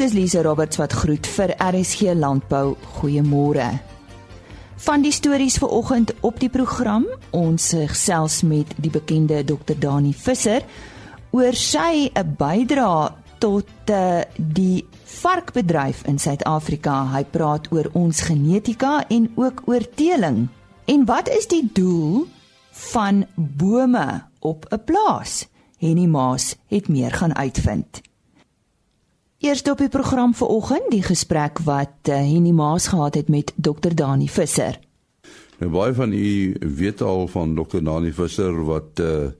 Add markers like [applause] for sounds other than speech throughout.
Dit is Lise Roberts wat groet vir RSG Landbou. Goeiemôre. Van die stories vir oggend op die program, ons gesels met die bekende Dr. Dani Visser oor sy 'n bydrae tot uh, die varkbedryf in Suid-Afrika. Hy praat oor ons genetika en ook oor teeling. En wat is die doel van bome op 'n plaas? Henny Maas het meer gaan uitvind. Eerste op die program vir oggend, die gesprek wat uh, Henny Maas gehad het met Dr. Dani Visser. Nou baie van u weet al van Dr. Dani Visser wat uh,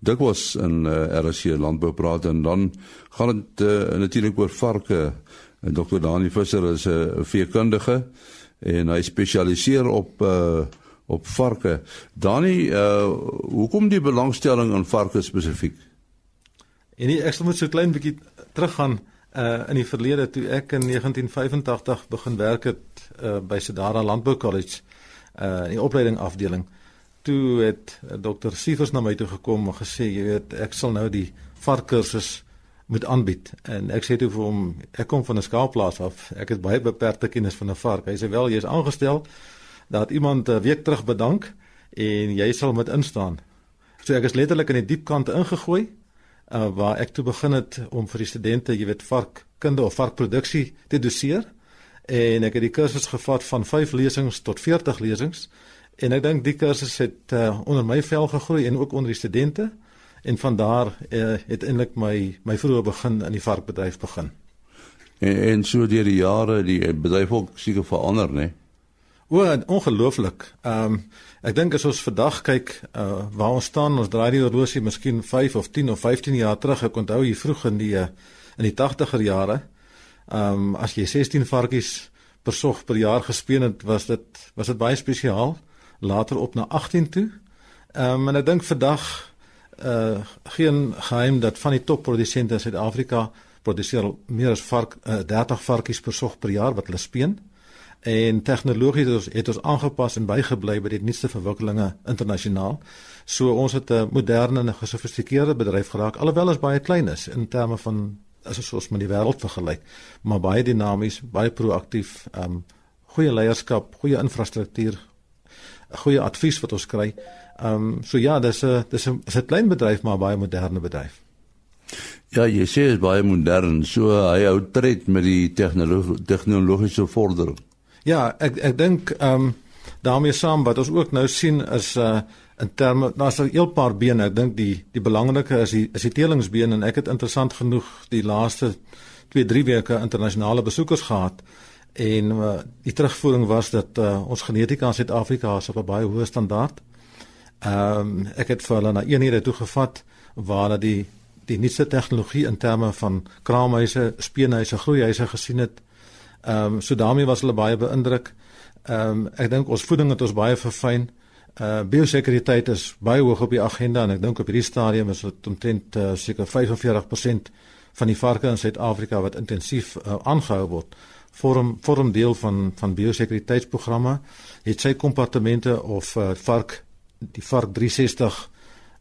dikwels in uh, RC landbou praat en dan gaan dit uh, natuurlik oor varke. En Dr. Dani Visser is 'n uh, veekundige en hy spesialiseer op uh, op varke. Dani, uh, hoekom die belangstelling in varke spesifiek? En ek sal moet so klein bietjie teruggaan uh in die verlede toe ek in 1985 begin werk het uh by Sedara Landbou College uh in die opleiding afdeling. Toe het uh, Dr. Sievers na my toe gekom en gesê, jy weet, ek sal nou die varkkursus moet aanbied. En ek sê toe vir hom, ek kom van 'n skaapplaas af. Ek het baie beperkte kennis van 'n vark. Hy sê wel, jy is aangestel dat iemand 'n week terug bedank en jy sal met instaan. So ek is letterlik in die diep kant ingegooi uh, waar ek toe begin het om vir die studente, jy weet, varkkunde of varkproduksie te doseer. En ek het die kursus gevat van 5 lesings tot 40 lesings. En ek dink die kursus het uh, onder my vel gegroei en ook onder die studente. En van daar uh, het eintlik my my vroeë begin in die varkbedryf begin. En, en so deur die jare die bedryf ook seker verander, né? Nee? O, ongelooflik. Ehm um, ek dink as ons vandag kyk uh, waar ons staan, ons draai die horlosie miskien 5 of 10 of 15 jaar terug. Ek onthou hier vroeg in die in die 80er jare. Ehm um, as jy 16 varkies per sog per jaar gespeen het, was dit was dit baie spesiaal. Later op na 18 toe. Ehm um, en ek dink vandag uh geen geheim dat van die topprodusente in Suid-Afrika produseer meer as vark uh, 30 varkies per sog per jaar wat hulle speen en tegnologies het ons het ons aangepas en bygebly by die nuutste verwikkelinge internasionaal. So ons het 'n moderne en gesofistikeerde bedryf geraak alhoewel ons baie klein is in terme van as ons ons met die wêreld vergelyk, maar baie dinamies, baie proaktief, ehm um, goeie leierskap, goeie infrastruktuur, goeie advies wat ons kry. Ehm um, so ja, dis 'n dis 'n is 'n klein bedryf maar baie moderne bedryf. Ja, jy sê is baie modern, so hy hou tred met die tegnologie tegnologiese vordering. Ja, ek ek dink ehm um, daarmee saam wat ons ook nou sien is uh in terme daar's 'n heel paar bene. Ek dink die die belangrike is die is die teelingsbeen en ek het interessant genoeg die laaste 2, 3 weke internasionale besoekers gehad en uh, die terugvoering was dat uh, ons genetika in Suid-Afrika is op 'n baie hoë standaard. Ehm um, ek het vir hulle na eenhede toe gevat waar hulle die die nuutste tegnologie in terme van kraamhuise, speenhuise, groeihuise gesien het Ehm um, so daarmee was hulle baie beïndruk. Ehm um, ek dink ons voeding het ons baie verfyn. Uh biosekuriteit is baie hoog op die agenda en ek dink op hierdie stadium is dit omtrent uh, seker 45% van die varke in Suid-Afrika wat intensief uh, aangehou word vorm vorm deel van van biosekuriteitsprogramme het sy kompartemente of uh, vark die vark 360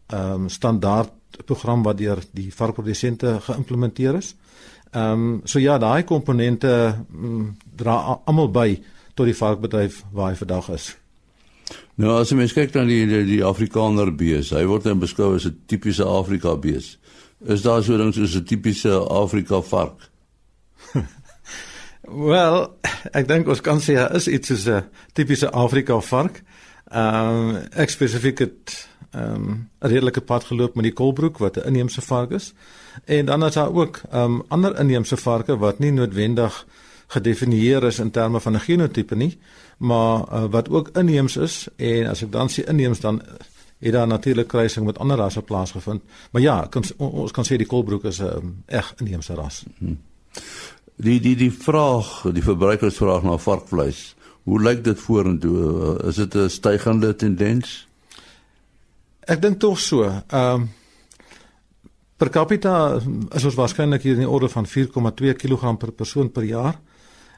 ehm um, standaard program wat deur die varkprodusente geïmplementeer is. Ehm um, so ja, daai komponente um, dra almal by tot die varkbedryf waar hy vandag is. Nou as jy mens kyk na die die, die Afrikaner bees, hy word dan beskou as 'n tipiese Afrika bees. Is daar so ding soos 'n tipiese Afrika vark? [laughs] Wel, ek dink ons kan sê is iets soos 'n tipiese Afrika vark. Ehm um, ek spesifiek het ehm um, 'n redelike pad geloop met die kolbroek wat 'n inheemse vark is. En dan is daar ook ehm um, ander inheemse varke wat nie noodwendig gedefinieer is in terme van 'n genotipe nie, maar uh, wat ook inheems is en as ek dan sê inheems dan het daar natuurlik kruising met ander rasse plaasgevind. Maar ja, kan, ons kan sê die kolbroek is 'n um, eg inheemse ras. Hmm. Die die die vraag, die verbruikersvraag na varkvleis. Hoe lyk dit vorentoe? Is dit 'n stygende tendens? Ek dink tog so. Ehm um, per capita is ons waarskynlik hier in die orde van 4,2 kg per persoon per jaar.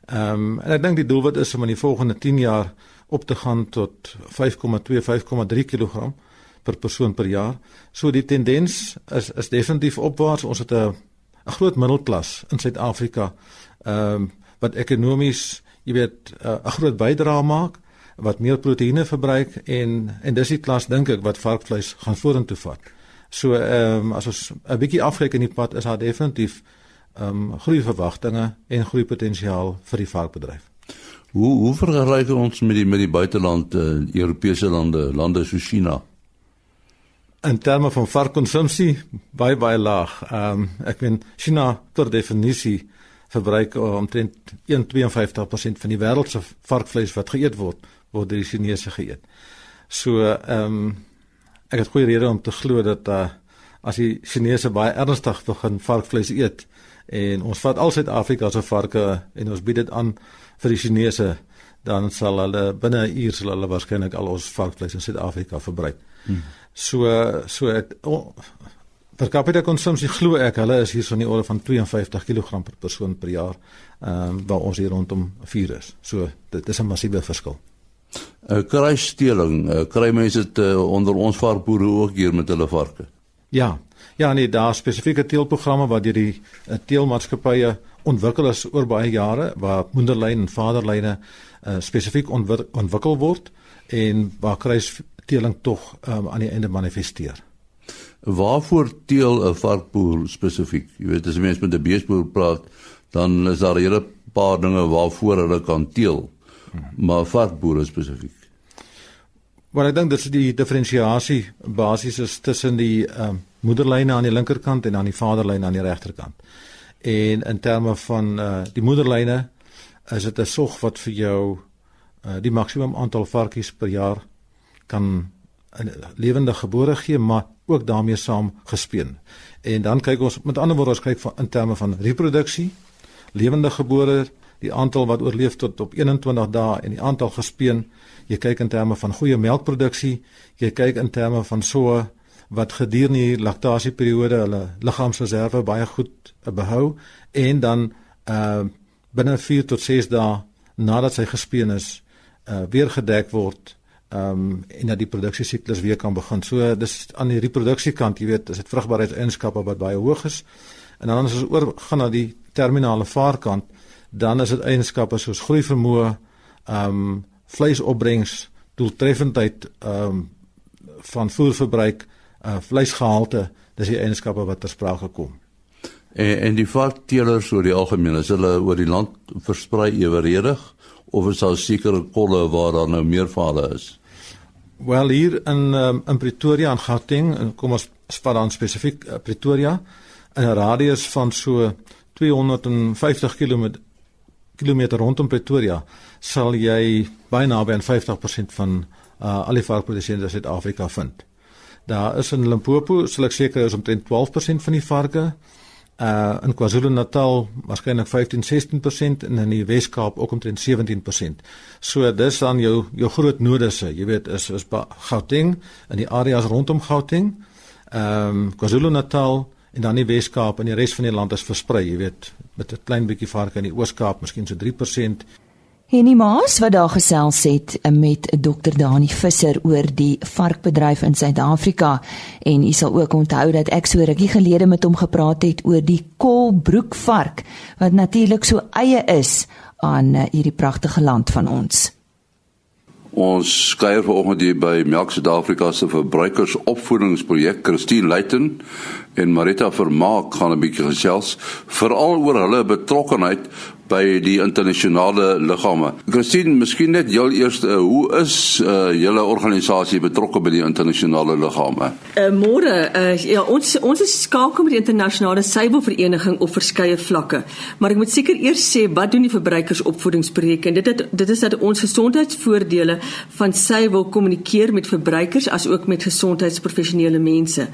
Ehm um, en ek dink die doelwit is om in die volgende 10 jaar op te gaan tot 5,2 5,3 kg per persoon per jaar. So die tendens is is definitief opwaarts. Ons het 'n 'n groot middelklas in Suid-Afrika ehm um, wat ekonomies, jy weet, eh, 'n uh, groot bydrae maak wat meer proteïene verbruik en en dis die klas dink ek wat varkvleis gaan vorentoe vat. So ehm um, as ons 'n bietjie afkyk in die pad is daar definitief ehm um, groei verwagtinge en groei potensiaal vir die varkbedryf. Hoe hoe vergelyk ons met die met die buiteland uh, Europese lande, lande soos China? In terme van varkkonsumpsie baie baie laag. Ehm um, ek meen China per definisie verbruik omtrent 1.52% van die wêreld se varkvleis wat geëet word, word deur die Chinese geëet. So ehm um, ek het goeie rede om te glo dat uh, as die Chinese baie ernstig begin varkvleis eet en ons vat al Suid-Afrika se varke en ons bied dit aan vir die Chinese dan sal hulle binne 'n uur sal hulle waarskynlik al ons varkvleis in Suid-Afrika verbruik. Hmm. So so ek oh, per capita konsumpsie glo ek hulle is hier so in die orde van 52 kg per persoon per jaar ehm um, waar ons hier rondom 4 is. So dit is 'n massiewe verskil. 'n uh, Kry steeling, uh, kry mense dit uh, onder ons varkboere ook hier met hulle varke. Ja. Ja, nee, daar spesifieke teelprogramme wat deur die uh, teelmaatskappye ontwikkel is oor baie jare waar moederlyn en vaderlyne uh, spesifiek ontwikkel word en waar kruisteeling tog um, aan die einde manifesteer. Waarvoor teel 'n varkboer spesifiek? Jy weet as mense met 'n beesboer praat, dan is daar 'n hele paar dinge waarvoor hulle kan teel. Maar varkboere spesifiek. Wat ek dink dis die diferensiasie basies is tussen die um, moederlyne aan die linkerkant en aan die vaderlyne aan die regterkant. En in terme van uh, die moederlyne is dit 'n sog wat vir jou uh, die maksimum aantal varkies per jaar kan lewende gebore gee, maar ook daarmee saam gespeen. En dan kyk ons met ander woorde ons kyk van in terme van reproduksie, lewende gebore, die aantal wat oorleef tot op 21 dae en die aantal gespeen. Jy kyk in terme van goeie melkproduksie, jy kyk in terme van so wat gedurende die laktasieperiode hulle liggaamsreserve baie goed behou en dan uh binne 4 tot 6 dae nadat hy gespeen is, uh weer gedek word ehm um, en dat die produksiesiklus weer kan begin. So dis aan die reproduksiekant, jy weet, is dit vrugbaarheidseienskappe wat baie hoog is. En dan as ons oor gaan na die terminale vaarkant, dan is dit eienskappe soos groei vermoë, ehm um, vleisopbrengs, doeltreffendheid ehm um, van voerverbruik, uh vleisgehalte, dis die eienskappe wat ter sprake kom. En en die varkteelers oor die algemeen, is hulle oor die land versprei eweredig of is daar sekere kolle waar daar nou meer vale is? Wel hier in um, in Pretoria en Gauteng, kom ons spat dan spesifiek uh, Pretoria in 'n radius van so 250 km kilometer rondom Pretoria sal jy baie naby aan 50% van uh, al die varkprodusente in Suid-Afrika vind. Daar is in Limpopo, sal ek seker is omtrent 12% van die varke uh in KwaZulu-Natal waarskynlik 15-16% en in die Wes-Kaap ook omtrent 17%. So dis dan jou jou groot nodusse, jy weet is is Gauteng in die areas rondom Gauteng. Ehm um, KwaZulu-Natal en dan die Wes-Kaap en die res van die land is versprei, jy weet, met 'n klein bietjie varke in die Oos-Kaap, miskien so 3%. Henny Maas wat daar gesels het met Dr Dani Visser oor die varkbedryf in Suid-Afrika en u sal ook onthou dat ek so rukkie gelede met hom gepraat het oor die kolbroekvark wat natuurlik so eie is aan eh, hierdie pragtige land van ons. Ons skryf vanoggend hier by Melk Suid-Afrika se verbruikersopvoedingsprojek Christine Luiten en Marita Vermaak gaan 'n bietjie gesels veral oor hulle betrokkeheid by die internasionale liggame. Christine, miskien net jou eerste, uh, hoe is uh, julle organisasie betrokke by die internasionale liggame? Uh, Môre, uh, ja, ons ons is skakel met die internasionale suiwelvereniging op verskeie vlakke. Maar ek moet seker eers sê wat doen die verbruikersopvoedingsprojek en dit het, dit is dat ons gesondheidsvoordele van suiwel kommunikeer met verbruikers as ook met gesondheidsprofessionele mense.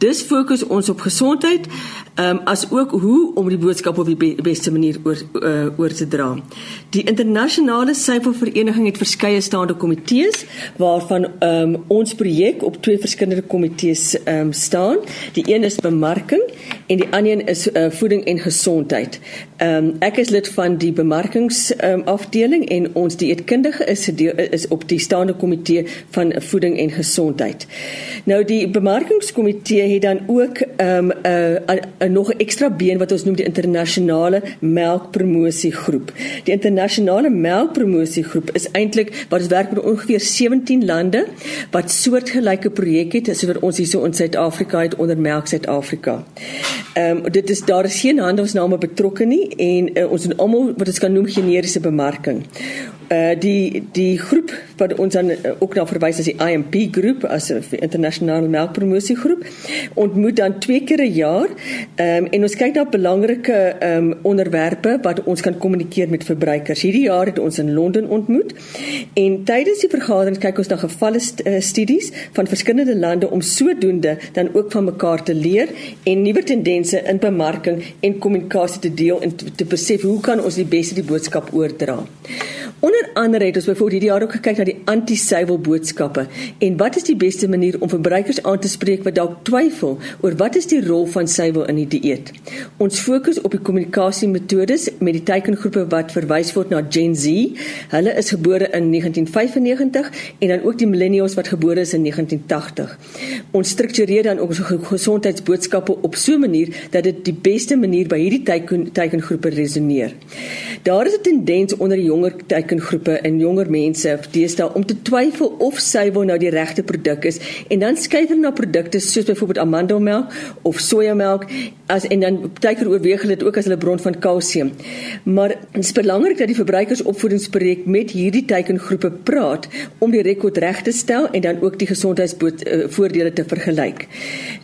Dis fokus ons op gesondheid, um, as ook hoe om die boodskap op die be beste manier oor uh, oor te dra. Die internasionale suiwelvereniging het verskeie staande komitees waarvan um, ons projek op twee verskillende komitees um, staan. Die een is bemarking en die ander een is uh, voeding en gesondheid. Um, ek is lid van die bemarkingsafdeling um, en ons dieetkundige is deel, is op die staande komitee van voeding en gesondheid. Nou die bemarkingskomitee het dan ook 'n um, uh, 'n nog 'n ekstra been wat ons noem die internasionale melkpromosiegroep. Die internasionale melkpromosiegroep is eintlik wat ons werk met ongeveer 17 lande wat soortgelyke projekte het soos wat ons hierso in Suid-Afrika het onder Melk Suid-Afrika. Ehm um, dit is daar is geen handelsname betrokke nie en uh, ons doen almal wat ons kan noem generiese bemarking uh die die groep wat ons dan uh, ook na verwys as die IMP groep as 'n internasionale melkpromosie groep ontmoet dan twee keer 'n jaar. Ehm um, en ons kyk na belangrike ehm um, onderwerpe wat ons kan kommunikeer met verbruikers. Hierdie jaar het ons in Londen ontmoet en tydens die vergadering kyk ons na gevalle st uh, studies van verskillende lande om sodoende dan ook van mekaar te leer en nuwe tendense in bemarking en kommunikasie te deel en te, te besef hoe kan ons die beste die boodskap oordra. Onder andere het ons byvoorbeeld hierdie jaar ook gekyk na die anti-suiwel boodskappe en wat is die beste manier om verbruikers aan te spreek wat dalk twyfel oor wat is die rol van suiwel in die dieet. Ons fokus op die kommunikasiemetodes met die teikengroepe wat verwys word na Gen Z. Hulle is gebore in 1995 en dan ook die millennials wat gebore is in 1980. Ons struktureer dan ook ons gesondheidsboodskappe op so 'n manier dat dit die beste manier by hierdie teiken teikengroepe resoneer. Daar is 'n tendens onder die jonger teiken teikengroepe en jonger mense deesdae om te twyfel of suiwel nou die regte produk is en dan skuif hulle na produkte soos byvoorbeeld amandelmelk of sojamelk as en dan teiken oorweeg hulle dit ook as hulle bron van kalsium. Maar dit is belangrik dat die verbruikersopvoedingsprojek met hierdie teikengroepe praat om die rekord reg te stel en dan ook die gesondheidsvoordele te vergelyk.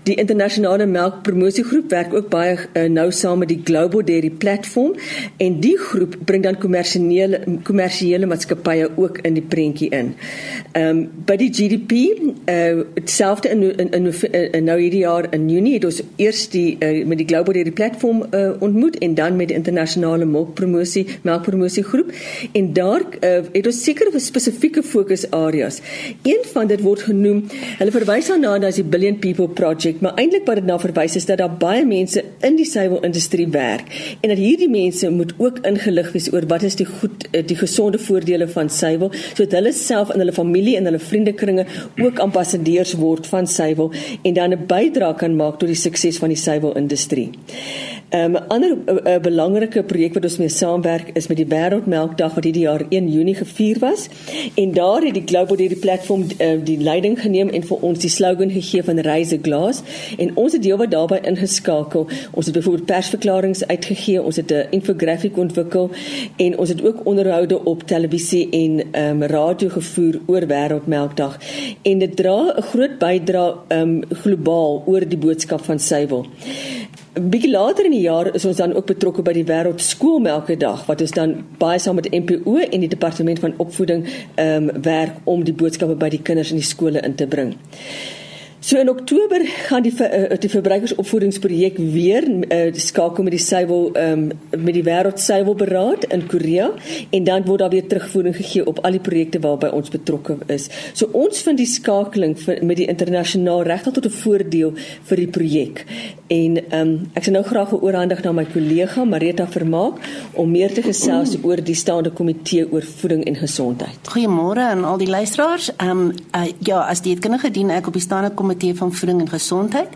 Die internasionale melkpromosiegroep werk ook baie nou saam met die Global Dairy Platform en die groep bring dan kommersiële kommersiële maatskappye ook in die prentjie in. Ehm um, by die GDP uh selfde in, in in in nou hierdie jaar in Junie het ons eers die uh, met die Global Dairy Platform uh, ontmoet en dan met die internasionale melkpromosie melkpromosie groep en daar uh, het ons sekere spesifieke fokusareas. Een van dit word genoem, hulle verwys daarna as die Billion People Project, maar eintlik wat dit na verwys is dat daar baie mense in die suiwelindustrie werk en dat hierdie mense moet ook ingelig wees oor wat is die goed die gesond gesonde voordele van suiwel sodat hulle self en hulle familie en hulle vriendekringe ook ambassadeurs word van suiwel en dan 'n bydrae kan maak tot die sukses van die suiwelindustrie. 'n um, ander uh, belangrike projek wat ons mee saamwerk is met die Wêreldmelkdag wat hierdie jaar 1 Junie gevier was en daar het die Global Dairy Platform uh, die leiding geneem en vir ons die slogan gegee van Raise a Glass en ons het deel wat daarbey ingeskakel. Ons het byvoorbeeld persverklaringe uitgegee, ons het 'n infografiek ontwikkel en ons het ook onderhoude op televisie en um, radio gevoer oor Wêreldmelkdag en dit dra 'n groot bydrae um, globaal oor die boodskap van suiwel. Bietjie later in die jaar is ons dan ook betrokke by die wêreld skoolmelkedag wat ons dan baie saam met NPO en die departement van opvoeding ehm um, werk om die boodskappe by die kinders in die skole in te bring. So in Oktober gaan die uh, die verbruikersopvoedingsprojek weer uh, skakel met die suiwel um, met die wêreld suiwelberaad in Korea en dan word daar weer terugvoering gegee op al die projekte waarby ons betrokke is. So ons vind die skakeling vir, met die internasionaal regtig tot 'n voordeel vir die projek. En um, ek sou nou graag oorhandig na my kollega Marita Vermaak om meer te gesels [clears throat] oor die staande komitee oor voeding en gesondheid. Goeiemôre aan al die luisteraars. Ehm um, uh, ja, as die kinders gedien ek op die staande komitee komitee van voeding en gesondheid.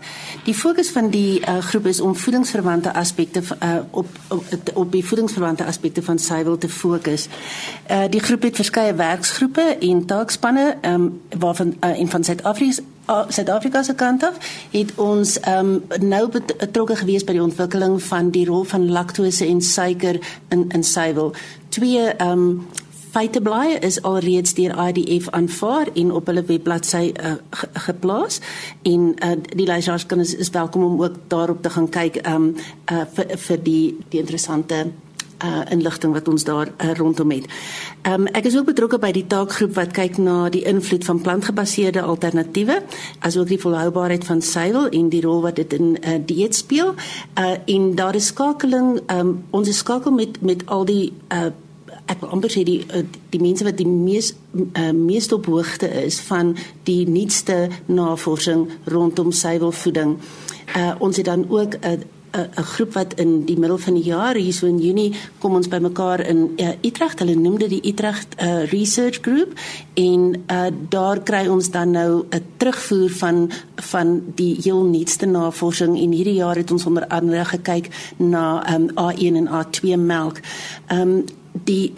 Die fokus van die uh, groep is om voedingsverwante aspekte uh, op, op op die voedingsverwante aspekte van suiwel te fokus. Uh, die groep het verskeie werksgroepe en taakspanne um, waarvan uh, een van Suid-Afrika Suid-Afrika se kant af het ons um, nou betrokke gewees by die ontwikkeling van die rol van laktose en suiker in in suiwel. Twee um, feiteblaaie is alreeds deur IDF aanvaar en op hulle webbladsy uh, geplaas en uh, die luisteraars kan is, is welkom om ook daarop te gaan kyk um, uh, vir vir die die interessante uh inligting wat ons daar uh, rondom het. Ehm um, ek is ook betrokke by die taakgroep wat kyk na die invloed van plantgebaseerde alternatiewe asook die volhoubaarheid van suiwel en die rol wat dit in uh, dieet speel. Uh en daar is skakeling ehm um, ons is skakel met met al die uh ek wil amper sê die eh, die mense wat die mees uh, meeste op hoogte is van die nuutste navorsing rondom suiwelvoeding. Uh ons het dan ook 'n uh, 'n groep wat in die middel van die jaar hier so in Junie kom ons bymekaar in uh, Utrecht. Hulle noem dit die Utrecht uh, Research Group en uh, daar kry ons dan nou 'n terugvoer van van die heel nuutste navorsing en hierdie jaar het ons onder andere gekyk na um, A1 en A2 melk. Ehm um, die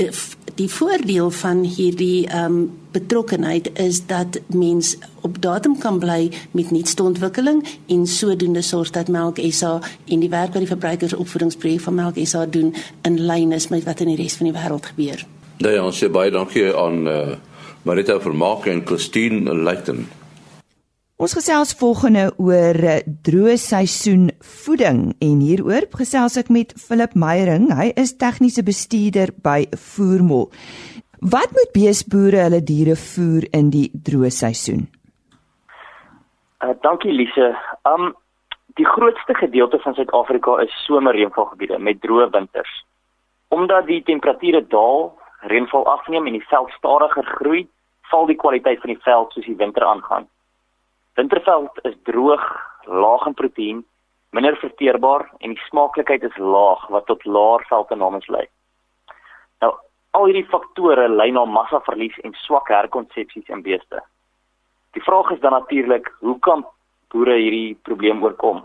die voordeel van hierdie ehm um, betrokkenheid is dat mens op datum kan bly met nuutste ontwikkeling en sodoende sorg dat Melk SA en die werk wat die verbruikersopvoedingsprojek van Melk SA doen in lyn is met wat in die res van die wêreld gebeur. Nee, ons sê baie dankie aan uh, Marita Vermaak en Christine Leighton. Ons gesels volgende oor eh, droë seisoen voeding en hieroor gesels ek met Philip Meyering. Hy is tegniese bestuurder by Voermol. Wat moet beesboere hulle diere voer in die droë seisoen? Uh, dankie Lise. Um die grootste gedeelte van Suid-Afrika is somerreënvalgebiede met droë winters. Omdat die temperature daal, reënval afneem en die veld stadiger groei, val die kwaliteit van die veld soos die winter aangaan. Winterveld is droog, laag in proteïen, minder verteerbaar en die smaaklikheid is laag wat tot laer veldinnames lei. Nou, al hierdie faktore lei na massaverlies en swak herkonsepsies in beeste. Die vraag is dan natuurlik, hoe kan boere hierdie probleem oorkom?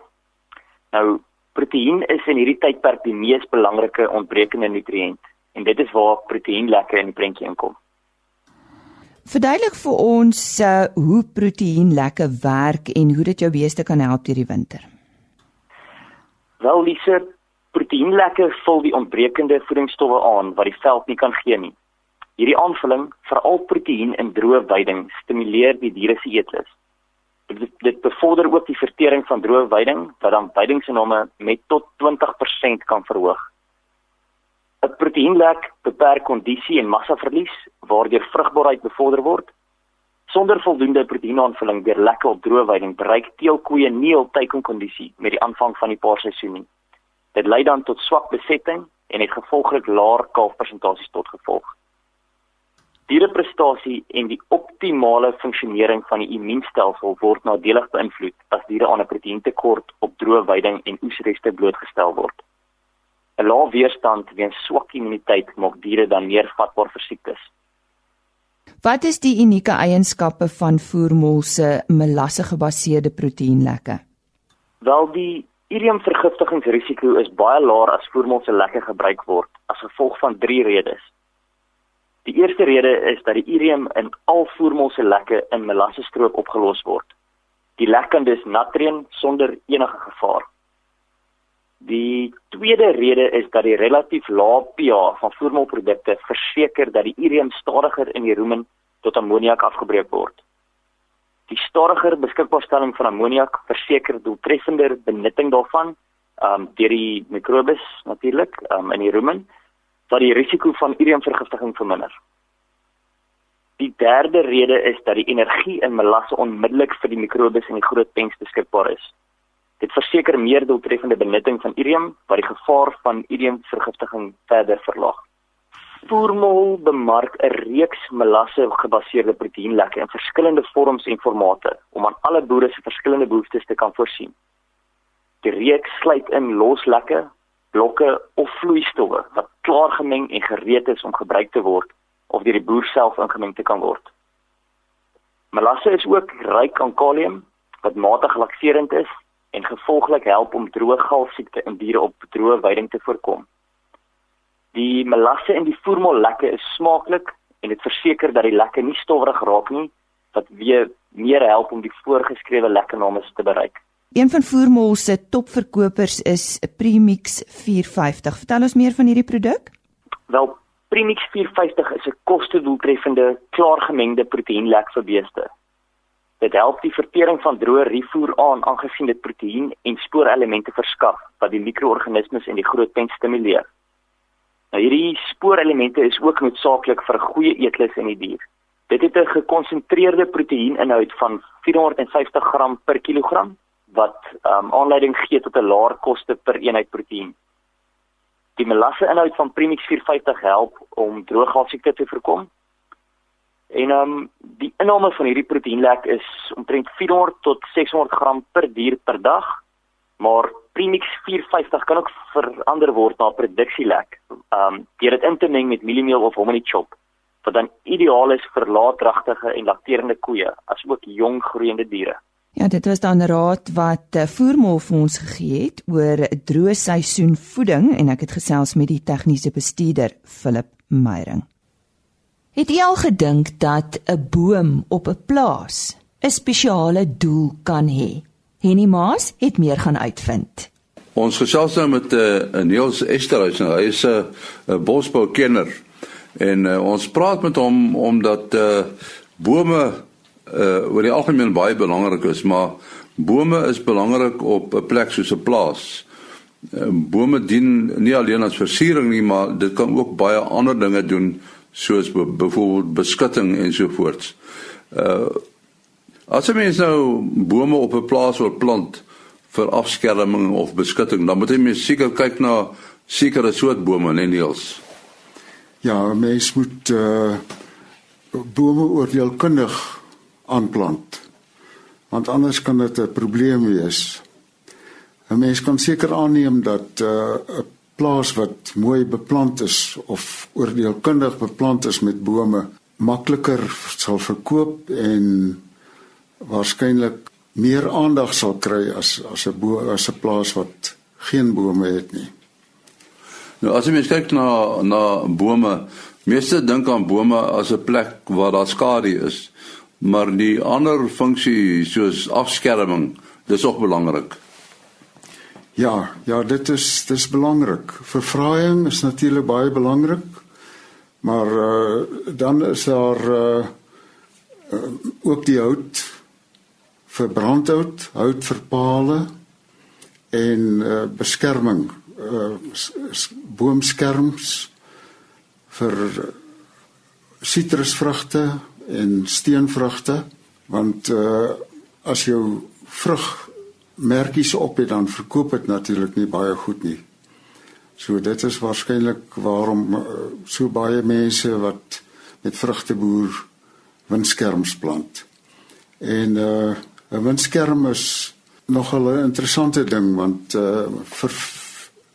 Nou, proteïen is in hierdie tydperk die mees belangrike ontbrekende nutriënt en dit is waar proteïenlekke in die prentjie inkom. Verduidelik vir ons uh, hoe proteïen lekker werk en hoe dit jou beeste kan help deur die winter. Wel, Lise, proteïen lekker vul die ontbrekende voedingsstowwe aan wat die veld nie kan gee nie. Hierdie aanvulling, veral proteïen in droë weiding, stimuleer die diere se eetlus. Dit, dit bevorder ook die vertering van droë weiding wat dan weidingsinname met tot 20% kan verhoog. 'n Proteïenlek beperk kondisie en massaverlies waardeur vrugbaarheid bevorder word. Sonder voldoende proteïenaanvulling deur lekke op droë weiding bereik teelkoeie nie hul teikenkondisie met die aanvang van die paarseisoen nie. Dit lei dan tot swak besetting en het gevolglik laer kalfpersentasies tot gevolg. Diereprestasie en die optimale funksionering van die immuunstelsel word nadelig beïnvloed as diere aan 'n proteïentekort op droë weiding en oesreste blootgestel word. 'n lae weerstand weens swak immuniteit maak diere dan meer vatbaar vir siektes. Wat is die unieke eienskappe van voermol se melasse gebaseerde proteïenlekke? Wel die irium vergiftigingsrisiko is baie laer as voermol se lekke gebruik word as gevolg van drie redes. Die eerste rede is dat die irium in al voermol se lekke in melasse stroop opgelos word. Die lek kan dus nat reën sonder enige gevaar. Die tweede rede is dat die relatief lae pH van voermelprodukte verseker dat die urium stadiger in die rumen tot ammoniak afgebreek word. Die stadiger beskikbaarstelling van ammoniak verseker doeltreffender benutting daarvan um deur die mikrobes natuurlik um in die rumen wat die risiko van uriumvergiftiging verminder. Die derde rede is dat die energie in melasse onmiddellik vir die mikrobes in die groot pens beskikbaar is. Dit verseker meer doeltreffende benutting van irium wat die gevaar van iriumvergiftiging verder verlaag. Voermol bemark 'n reeks melasse gebaseerde proteïenlekke in verskillende vorms en formate om aan alle boere se verskillende behoeftes te kan voorsien. Die reeks sluit in loslekke, blokke of vloeistowwe wat klaar gemeng en gereed is om gebruik te word of deur die boer self ingemeng te kan word. Melasse is ook ryk aan kalium wat matig lakserend is en gevolglik help om droë galsiekte in diere op droë weiding te voorkom. Die melasse in die voermol lekke is smaaklik en dit verseker dat die lekke nie stowwerig raak nie wat weer meer help om die voorgeskrewe lekkernaame te bereik. Een van voermol se topverkopers is Premix 450. Vertel ons meer van hierdie produk? Wel, Premix 450 is 'n kostedoeltreffende, klaargemengde proteïenlek vir beeste. Dit help die vertering van droë rifoer aan aangesien dit proteïen en spoorelemente verskaf wat die mikroorganismes in die grootpen stimuleer. Nou hierdie spoorelemente is ook noodsaaklik vir 'n goeie eetlus in die dier. Dit het 'n gekonsentreerde proteïeninhoud van 450 gram per kilogram wat um, aanleiding gee tot 'n laer koste per eenheid proteïen. Die melasse inhoud van Premix 450 help om drooggalsiekte te voorkom En ehm um, die inname van hierdie proteïenlek is omtrent 400 tot 600 gram per dier per dag Maar premix 450 kan ook verander word na produksielek. Ehm um, deur dit in te meng met mieliemeel of hominy chop wat dan ideaal is vir laatdragtige en lakterende koeie asook jong groeiende diere. Ja, dit was dan raad wat eh, Voermol vir ons gegee het oor droë seisoen voeding en ek het gesels met die tegniese bestuurder Philip Meyering. Het jy al gedink dat 'n boom op 'n plaas 'n spesiale doel kan hê? Henny Maas het meer gaan uitvind. Ons gesels nou met 'n uh, Niels Esterhuis, nou, hy is 'n uh, bosboukenner en uh, ons praat met hom omdat uh, bome uh, oor die algemeen baie belangrik is, maar bome is belangrik op 'n plek soos 'n plaas. Uh, bome dien nie alleen as versiering nie, maar dit kan ook baie ander dinge doen soos byvoorbeeld beskutting en so voort. Uh as jy mens nou bome op 'n plaas wil plant vir afskerming of beskutting, dan moet jy mens seker kyk na sekere soort bome, nee Niels. Ja, mens moet uh bome oordeelkundig aanplant. Want anders kan dit 'n probleem wees. 'n Mens kan seker aanneem dat 'n uh, plaas wat mooi beplant is of oordeelkundig beplant is met bome makliker sal verkoop en waarskynlik meer aandag sal kry as as 'n as 'n plaas wat geen bome het nie. Nou as jy mens kyk na na bome, meeste dink aan bome as 'n plek waar daar skadu is, maar die ander funksie soos afskerming, dis ook belangrik. Ja, ja, dit is dis belangrik. Verfraaiing is natuurlik baie belangrik. Maar uh, dan is daar uh, uh, ook die hout vir brandhout, hout vir pale en uh, beskerming, uh, boomskerms vir sitrusvrugte en steenvrugte want uh, as jou vrug merkies op het dan verkoop dit natuurlik nie baie goed nie. So dit is waarskynlik waarom uh, so baie mense wat met vrugte boer windskerms plant. En uh 'n windskerm is nogal 'n interessante ding want uh vir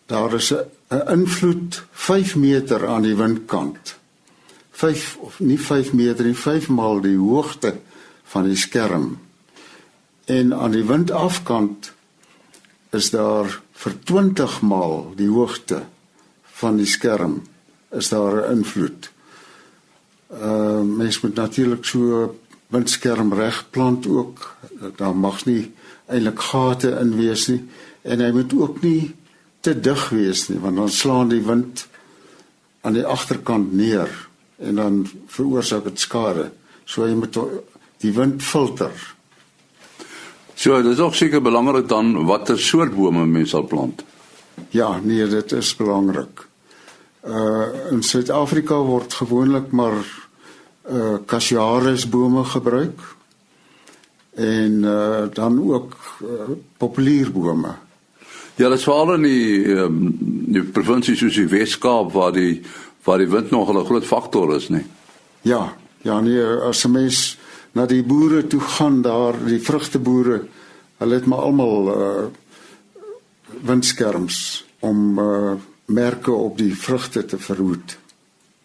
daar is 'n invloed 5 meter aan die windkant. 5 of nie 5 meter nie, 5 maal die hoogte van die skerm en aan die windafkant is daar vir 20 maal die hoogte van die skerm is daar 'n invloed. Uh mens moet natuurlik so windskerm reg plant ook. Daar mag nie eintlik gate in wees nie en hy moet ook nie te dig wees nie want dan slaan die wind aan die agterkant neer en dan veroorsaak dit skade. So jy moet die wind filter So dit is ook seker belangrik dan watter soort bome mens sal plant. Ja, nee, dit is belangrik. Uh in Suid-Afrika word gewoonlik maar uh Cassiaris bome gebruik en uh dan ook uh, populierbome. Ja, dit is veral in die um, die provinsie soos die Wes-Kaap waar die waar die wind nog 'n groot faktor is, nee. Ja, ja nee, as 'n mens na die boere toe gaan daar, die vrugteboere, hulle het maar almal uh windskerms om uh merke op die vrugte te verhoed.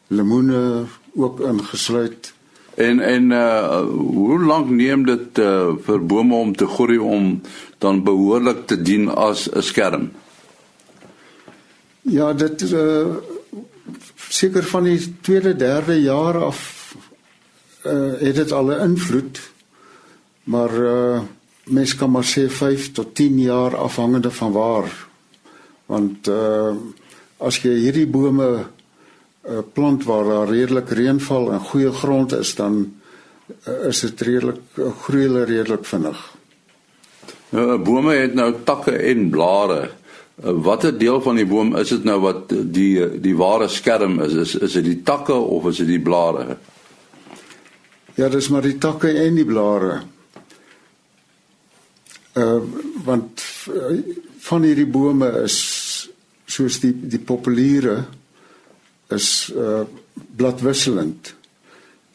Lemoene ook ingesluit. En en uh hoe lank neem dit uh vir bome om te groei om dan behoorlik te dien as 'n skerm? Ja, dit uh seker van die tweede, derde jaar af uh, het dit al 'n invloed. Maar uh mens kan maar sê 5 tot 10 jaar afhangende van waar. Want uh as jy hierdie bome uh, plant waar daar redelik reënval en goeie grond is, dan uh, is dit redelik uh, groei hulle redelik vinnig. Nou, bome het nou takke en blare. Watter deel van die boom is dit nou wat die die ware skerm is? Is is dit die takke of is dit die blare? Ja, dis maar die takke en die blare. Uh want uh, van hierdie bome is soos die die populiere is uh bladwisselend.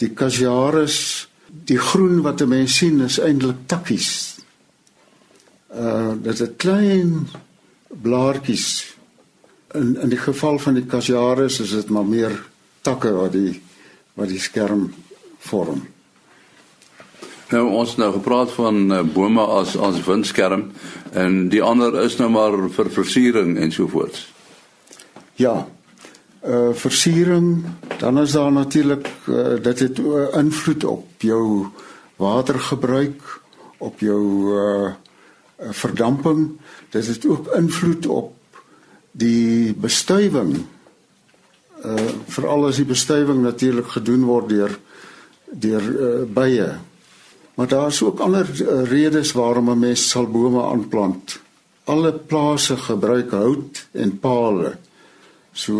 Die casiaris, die groen wat 'n mens sien is eintlik takkies. Uh dit is klein blaartjies. In in die geval van die Casiaris is dit maar meer takke wat die wat die skerm vorm. Nou ons nou gepraat van uh, bome as as windskerm en die ander is nou maar vir versiering en so voort. Ja. Uh versiering, dan is daar natuurlik uh, dit het uh, invloed op jou watergebruik, op jou uh verdamping. Dit het ook invloed op die bestuiving. Uh veral as die bestuiving natuurlik gedoen word deur deur uh, bye Maar daar is ook ander uh, redes waarom 'n mens sal bome aanplant. Alle plase gebruik hout en pale. So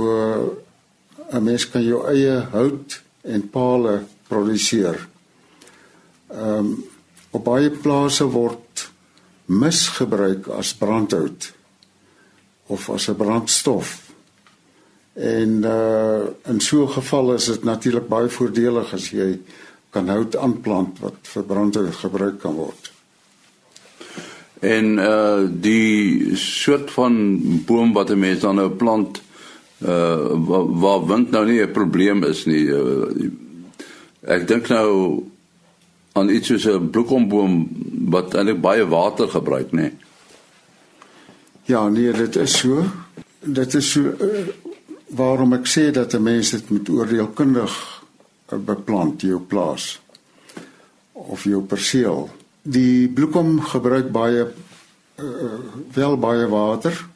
'n mens kan jou eie hout en pale produseer. Ehm um, op baie plase word mis gebruik as brandhout of as 'n brandstof. En uh in so 'n geval is dit natuurlik baie voordelig as jy kan hout aanplant wat vir brandhout gebruik kan word. En uh die soort van boom wat 'n mens dan nou plant uh waar, waar wind nou nie 'n probleem is nie. Uh, ek dink nou aan iets soos 'n bloekomboom wat eintlik baie water gebruik, nê. Nee. Ja, nee, dit is so. Dit is so uh, waarom ek sê dat 'n mens dit moet oordeelkundig beplant jou plaas of jou perseel. Die bloekom gebruik baie uh, wel baie water,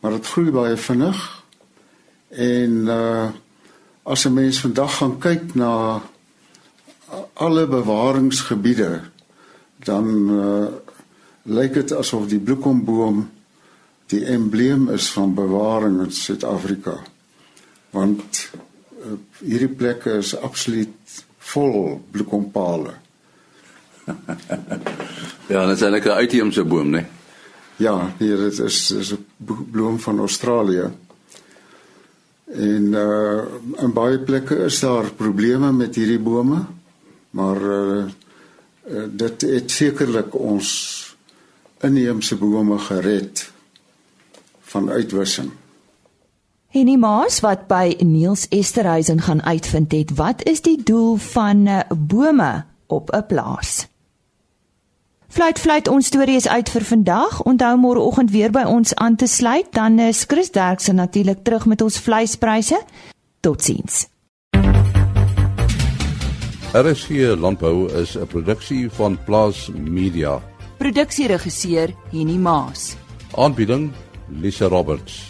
maar dit groei baie vinnig. En uh as 'n mens vandag gaan kyk na alle bewaringsgebiede, dan uh lyk dit asof die bloekomboom die embleem is van bewaring in Suid-Afrika. Want uh, hierdie plekke is absoluut vol bloekompale. [laughs] ja, dit is eintlik 'n uitheemse boom, né? Nee? Ja, hier dit is is 'n bloem van Australië. En uh in baie plekke is daar probleme met hierdie bome, maar uh, uh dit het sekerlik ons inheemse bome gered van uitwissing. Henny Maas wat by Niels Esterhuizen gaan uitvind het wat is die doel van eh, bome op 'n plaas. Fluit fluit ons storie is uit vir vandag. Onthou môreoggend weer by ons aan te sluit, dan is Chris Derksen natuurlik terug met ons vleispryse. Totsiens. RSG Landbou is 'n produksie van Plaas Media. Produksieregisseur Henny Maas. Aanbieding Lisa Roberts